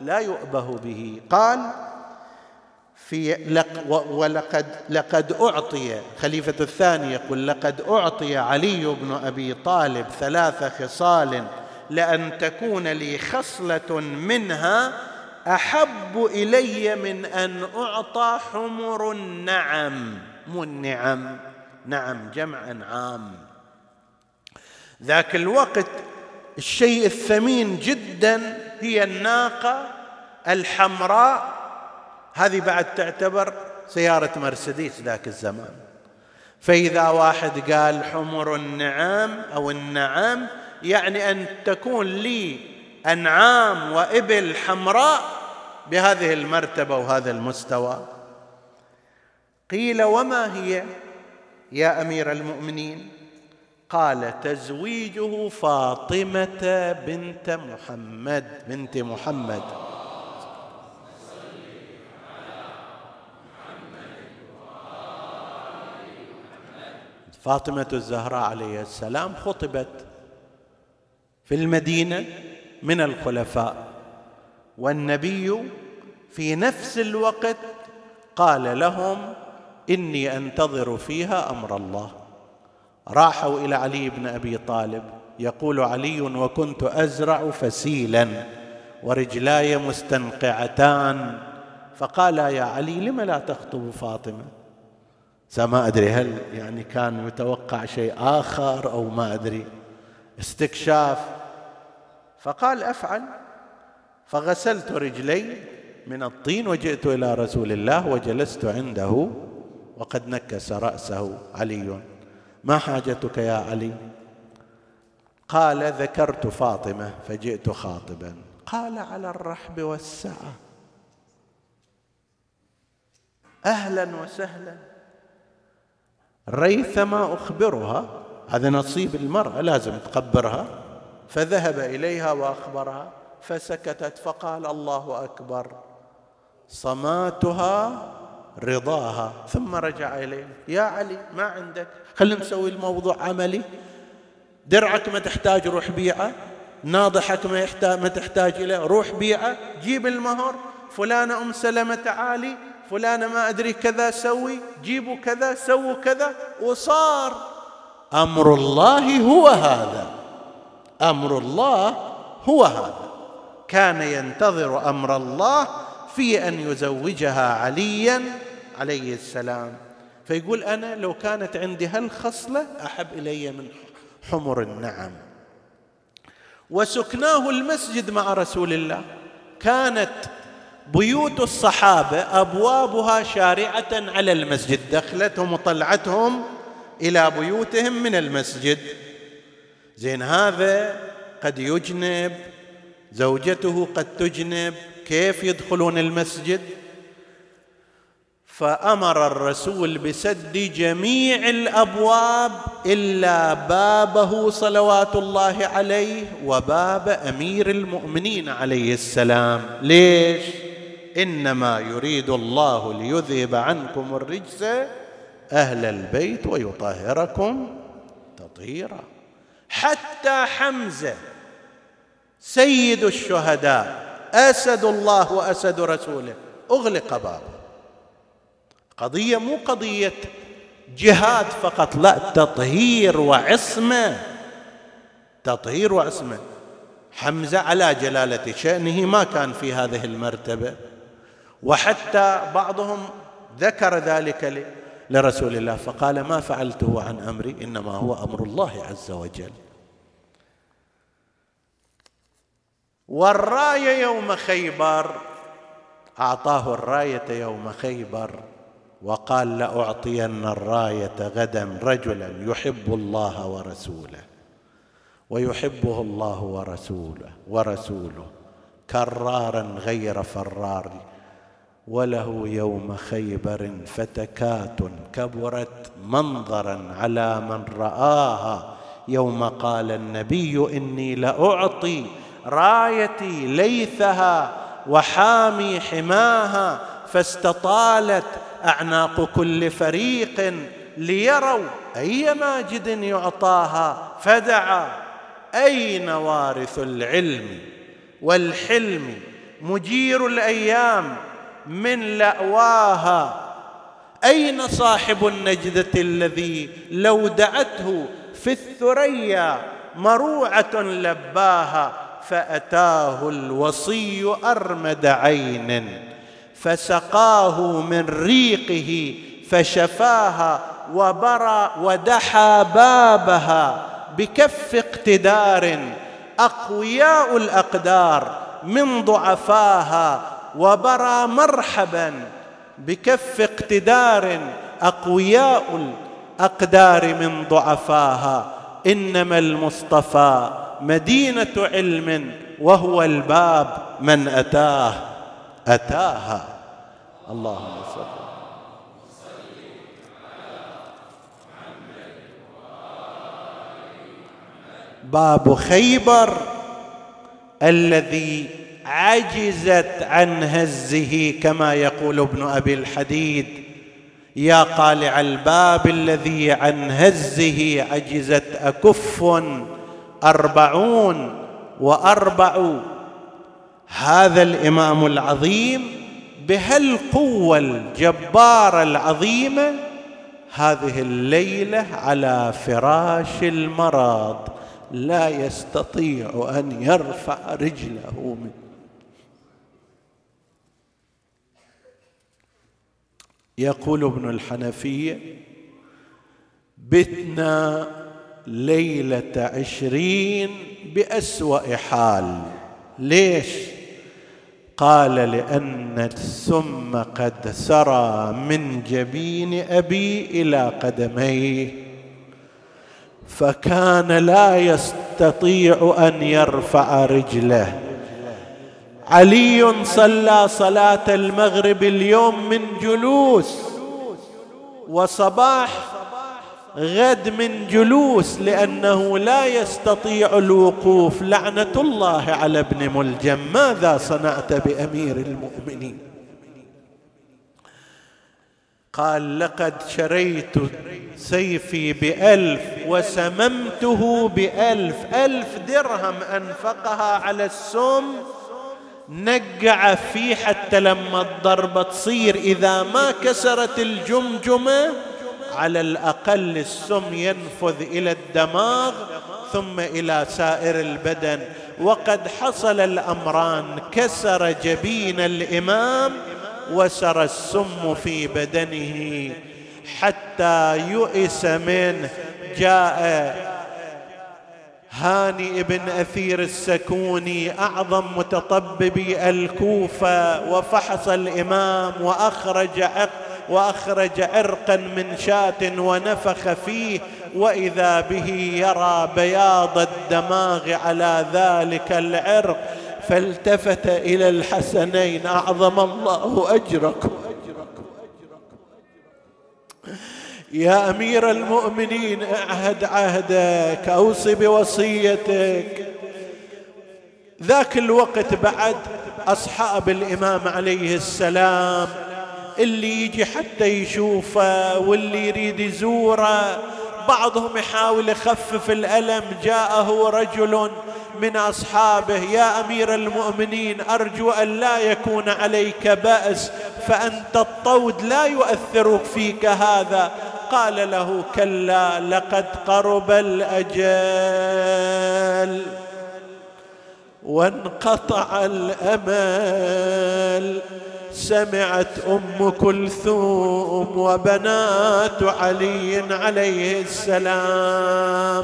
[SPEAKER 1] لا يؤبه به. قال في ولقد لقد أعطي. خليفة الثاني يقول لقد أعطي علي بن أبي طالب ثلاث خصال لأن تكون لي خصلة منها أحب إلي من أن أعطى حمر النعم. مو النعم نعم جمع عام. ذاك الوقت الشيء الثمين جدا هي الناقة الحمراء هذه بعد تعتبر سيارة مرسيدس ذاك الزمان. فإذا واحد قال حمر النعام أو النعام يعني أن تكون لي أنعام وإبل حمراء بهذه المرتبة وهذا المستوى. قيل وما هي يا أمير المؤمنين؟ قال تزويجه فاطمة بنت محمد بنت محمد. فاطمة الزهراء عليه السلام خطبت في المدينة من الخلفاء والنبي في نفس الوقت قال لهم إني أنتظر فيها أمر الله. راحوا إلى علي بن أبي طالب يقول علي وكنت أزرع فسيلا ورجلاي مستنقعتان. فقال يا علي لم لا تخطب فاطمة؟ ما أدري هل يعني كان متوقع شيء آخر أو ما أدري. استكشاف. فقال أفعل. فغسلت رجلي من الطين وجئت إلى رسول الله وجلست عنده وقد نكس رأسه. علي ما حاجتك يا علي؟ قال ذكرت فاطمة فجئت خاطبا. قال على الرحب والسعة. أهلا وسهلا. ريثما أخبرها هذا نصيب المرأة لازم تقبرها. فذهب إليها وأخبرها فسكتت فقال الله أكبر. صماتها رضاها. ثم رجع إليه. يا علي ما عندك؟ خلينا نسوي الموضوع عملي. درعك ما تحتاج روح بيعة ناضحك ما, يحتاج ما تحتاج إليه روح بيعة. جيب المهر. فلانة أم سلمة تعالي فلانة ما أدري كذا سوي جيبوا كذا سووا كذا وصار. أمر الله هو هذا. أمر الله هو هذا. كان ينتظر أمر الله في أن يزوجها عليا عليه السلام. فيقول أنا لو كانت عندي هالخصلة أحب إلي من حمر النعم. وسكناه المسجد مع رسول الله. كانت بيوت الصحابة أبوابها شارعة على المسجد. دخلتهم وطلعتهم إلى بيوتهم من المسجد. زين هذا قد يجنب زوجته قد تجنب كيف يدخلون المسجد؟ فأمر الرسول بسد جميع الأبواب إلا بابه صلوات الله عليه وباب أمير المؤمنين عليه السلام. ليش؟ إنما يريد الله ليذهب عنكم الرجس أهل البيت ويطهركم تطهيرا. حتى حمزة سيد الشهداء أسد الله وأسد رسوله أغلق بابه. قضية مو قضية جهاد فقط لا تطهير وعصمة. تطهير وعصمة. حمزة على جلالة شأنه ما كان في هذه المرتبة. وحتى بعضهم ذكر ذلك لرسول الله فقال ما فعلته عن أمري إنما هو أمر الله عز وجل. والرايه يوم خيبر أعطاه الرايه يوم خيبر وقال لأعطين الرايه غدا رجلا يحب الله ورسوله ويحبه الله ورسوله ورسوله كرارا غير فرار وله يوم خيبر فتكات كبرت منظرا على من رآها. يوم قال النبي إني لأعطي رايتي ليثها وحامي حماها فاستطالت أعناق كل فريق ليروا أي ماجد يعطاها. فدعا أين وارث العلم؟ والحلم مجير الأيام من لأواها. أين صاحب النجدة الذي لو دعته في الثريا مروعة لباها فأتاه الوصي أرمد عين فسقاه من ريقه فشفاها وبرى ودحى بابها بكف اقتدار أقوياء الأقدار من ضعفاها وبرى مرحبا بكف اقتدار أقوياء الأقدار من ضعفاها. إنما المصطفى مدينة علم وهو الباب من أتاه. أتاها. اللهم صل باب خيبر الذي عجزت عن هزه كما يقول ابن أبي الحديد. يا قالع الباب الذي عن هزه عجزت أكف أربعون وأربع. هذا الإمام العظيم بهالقوه الجباره العظيمه هذه الليلة على فراش المرض لا يستطيع أن يرفع رجله منه. يقول ابن الحنفيه بتنا ليلة عشرين بأسوأ حال. ليش؟ قال لأن السم قد سرى من جبين أبي إلى قدميه. فكان لا يستطيع أن يرفع رجله. علي صلى صلاة المغرب اليوم من جلوس وصباح غد من جلوس لأنه لا يستطيع الوقوف لعنة الله على ابن ملجم. ماذا صنعت بأمير المؤمنين؟ قال لقد شريت سيفي بألف وسممته بألف. ألف درهم أنفقها على السم نقع فيه حتى لما الضربة تصير. إذا ما كسرت الجمجمة على الأقل السم ينفذ إلى الدماغ ثم إلى سائر البدن. وقد حصل الأمران كسر جبين الإمام وسر السم في بدنه حتى يئس منه. جاء هاني بن أثير السكوني أعظم متطببي الكوفة وفحص الإمام وأخرج عق وأخرج عرقا من شاة ونفخ فيه وإذا به يرى بياض الدماغ على ذلك العرق فالتفت إلى الحسنين أعظم الله أجركم. يا أمير المؤمنين أعهد عهدك أوصي بوصيتك. ذاك الوقت بعد أصحاب الإمام عليه السلام اللي يجي حتى يشوفه واللي يريد يزوره بعضهم يحاول يخفف الألم. جاءه رجل من أصحابه يا أمير المؤمنين أرجو أن لا يكون عليك بأس فأنت الطود لا يؤثر فيك هذا. قال له كلا لقد قرب الأجل وانقطع الأمل سمعت أم كلثوم وبنات علي عليه السلام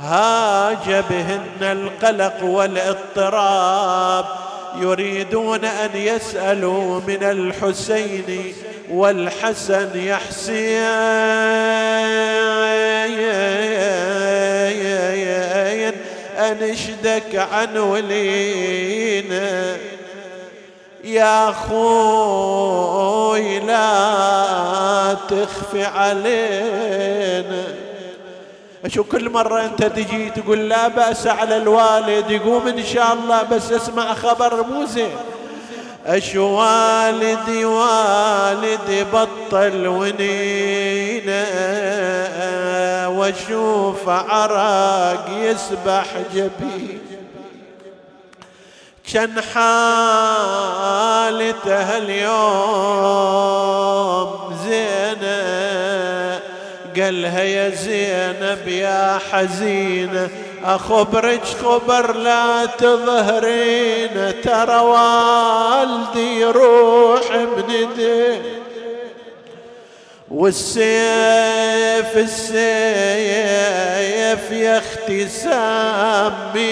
[SPEAKER 1] هاج بهن القلق والإضطراب يريدون أن يسألوا من الحسين والحسن يحسين انشدك عن ولينا. يا خوي لا تخفي علينا. شو كل مرة أنت تجي تقول لا بأس على الوالد يقوم إن شاء الله بس اسمع خبر مو زين أش والدي والدي بطل ونينا وأشوف عراق يسبح جبين. كان حالته اليوم زينة. قالها يا زينب يا حزينة اخبرك خبر لا تظهرين ترى والدي روح من والسيف السيف يا أختي سامينا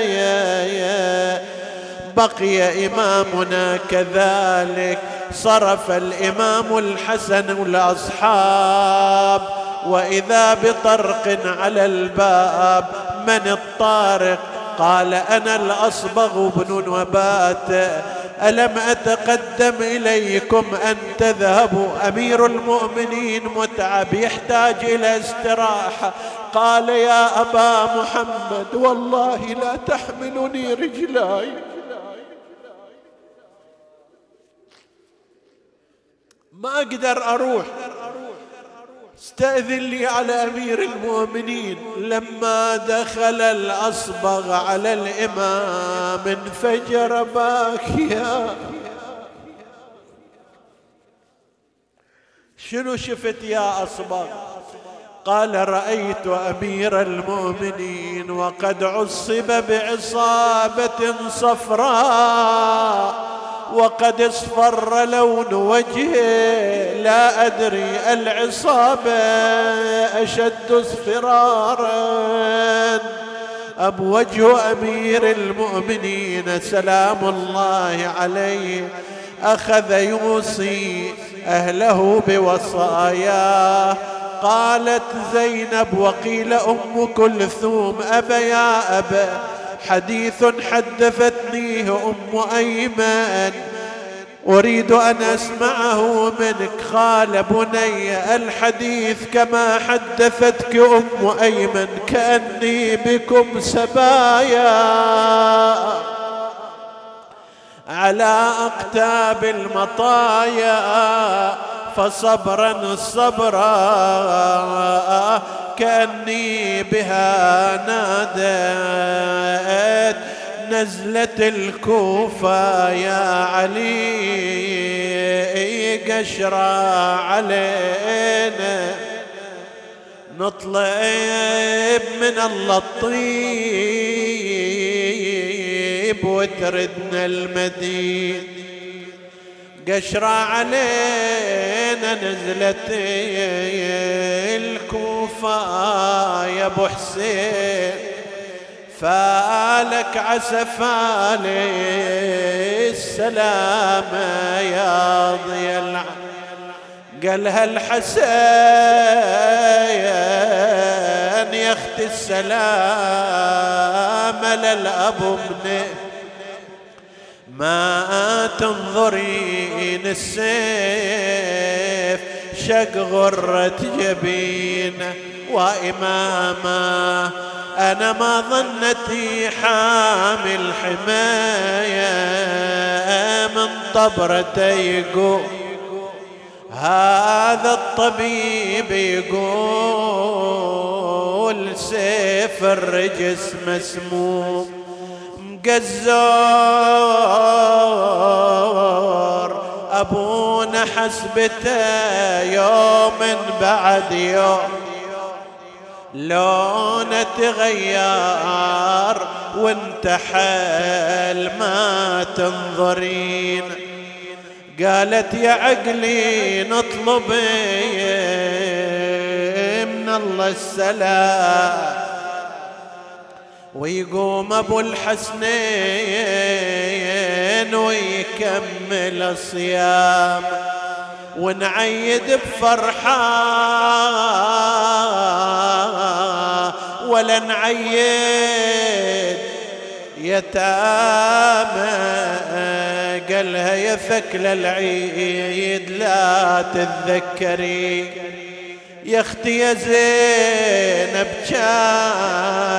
[SPEAKER 1] يا يا بقي إمامنا كذلك صرف الإمام الحسن والأصحاب. وإذا بطرق على الباب من الطارق؟ قال أنا الأصبغ بن نبات. ألم أتقدم إليكم أن تذهبوا أمير المؤمنين متعب يحتاج إلى استراحة؟ قال يا أبا محمد والله لا تحملني رجلاي. ما أقدر أروح. استأذن لي على أمير المؤمنين. لما دخل الأصبغ على الإمام انفجر باكيا. شنو شفت يا أصبغ؟ قال رأيت أمير المؤمنين وقد عصب بعصابة صفراء. وقد اصفر لون وجهه لا أدري العصابة أشد اصفرارا. أب وجه أمير المؤمنين سلام الله عليه أخذ يوصي أهله بوصاياه قالت زينب وقيل أم كلثوم أبا يا أبا حديث حدثتنيه أم ايمن أريد أن أسمعه منك. قال بني الحديث كما حدثتك أم أيمن. كأني بكم سبايا. على أقتاب المطايا. فصبرا صبرا كأني بها ناديت نزلة الكوفة يا علي قشرة علينا. نطلب من الله الطيب وتردنا المدين قشرة علينا نزلت الكوفة يا أبو حسين. فالك عسفالي السلامة يا ضي العالم قالها الحسن يا اخت السلام للاب ابني ما تنظرين السيف شق غرة جبينه وإماما أنا ما ظنتي حامل حماية من طبرة يقول هذا الطبيب يقول سيف الرجس مسموم. مقزور أبونا حسبته يوم بعد يوم. لون تغير وانت حل ما تنظرين. قالت يا عقلي نطلب من الله السلام. ويقوم أبو الحسنين ويكمل الصيام ونعيد بفرحة ولا نعيد يتامى قالها يا فكل العيد لا تتذكري. يا أختي يا زينب كان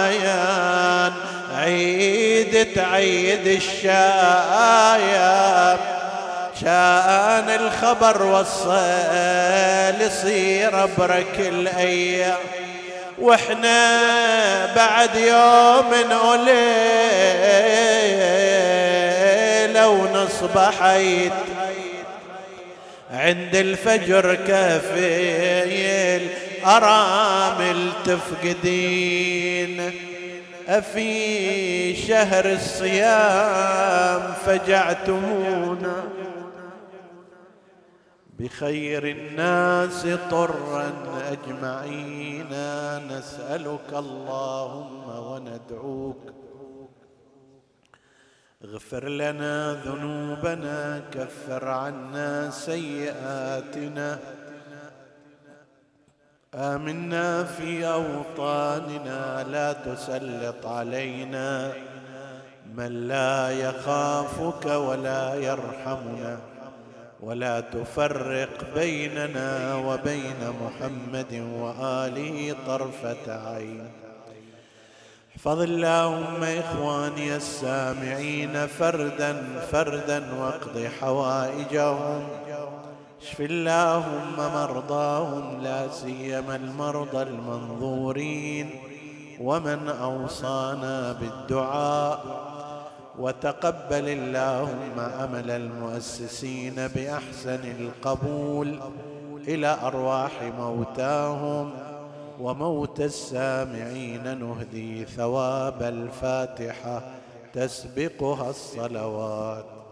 [SPEAKER 1] عيد تعيد الشايب. كان الخبر وصل يصير ابرك الأيام. وإحنا بعد يوم نولي لو نصبحيت عند الفجر كفيل أرامل تفقدين. أفي شهر الصيام فجعتمونا. بخير الناس طرا أجمعين نسألك اللهم وندعوك. اغفر لنا ذنوبنا كفر عنا سيئاتنا. آمنا في أوطاننا لا تسلط علينا. من لا يخافك ولا يرحمنا ولا تفرق بيننا وبين محمد وآله طرفة عين. احفظ اللهم إخواني السامعين فردا فردا واقض حوائجهم. اشف اللهم مرضاهم لا سيما المرضى المنظورين. ومن أوصانا بالدعاء. وتقبل اللهم أمل المؤسسين بأحسن القبول إلى أرواح موتاهم. وموت السامعين نهدي ثواب الفاتحة. تسبقها الصلوات.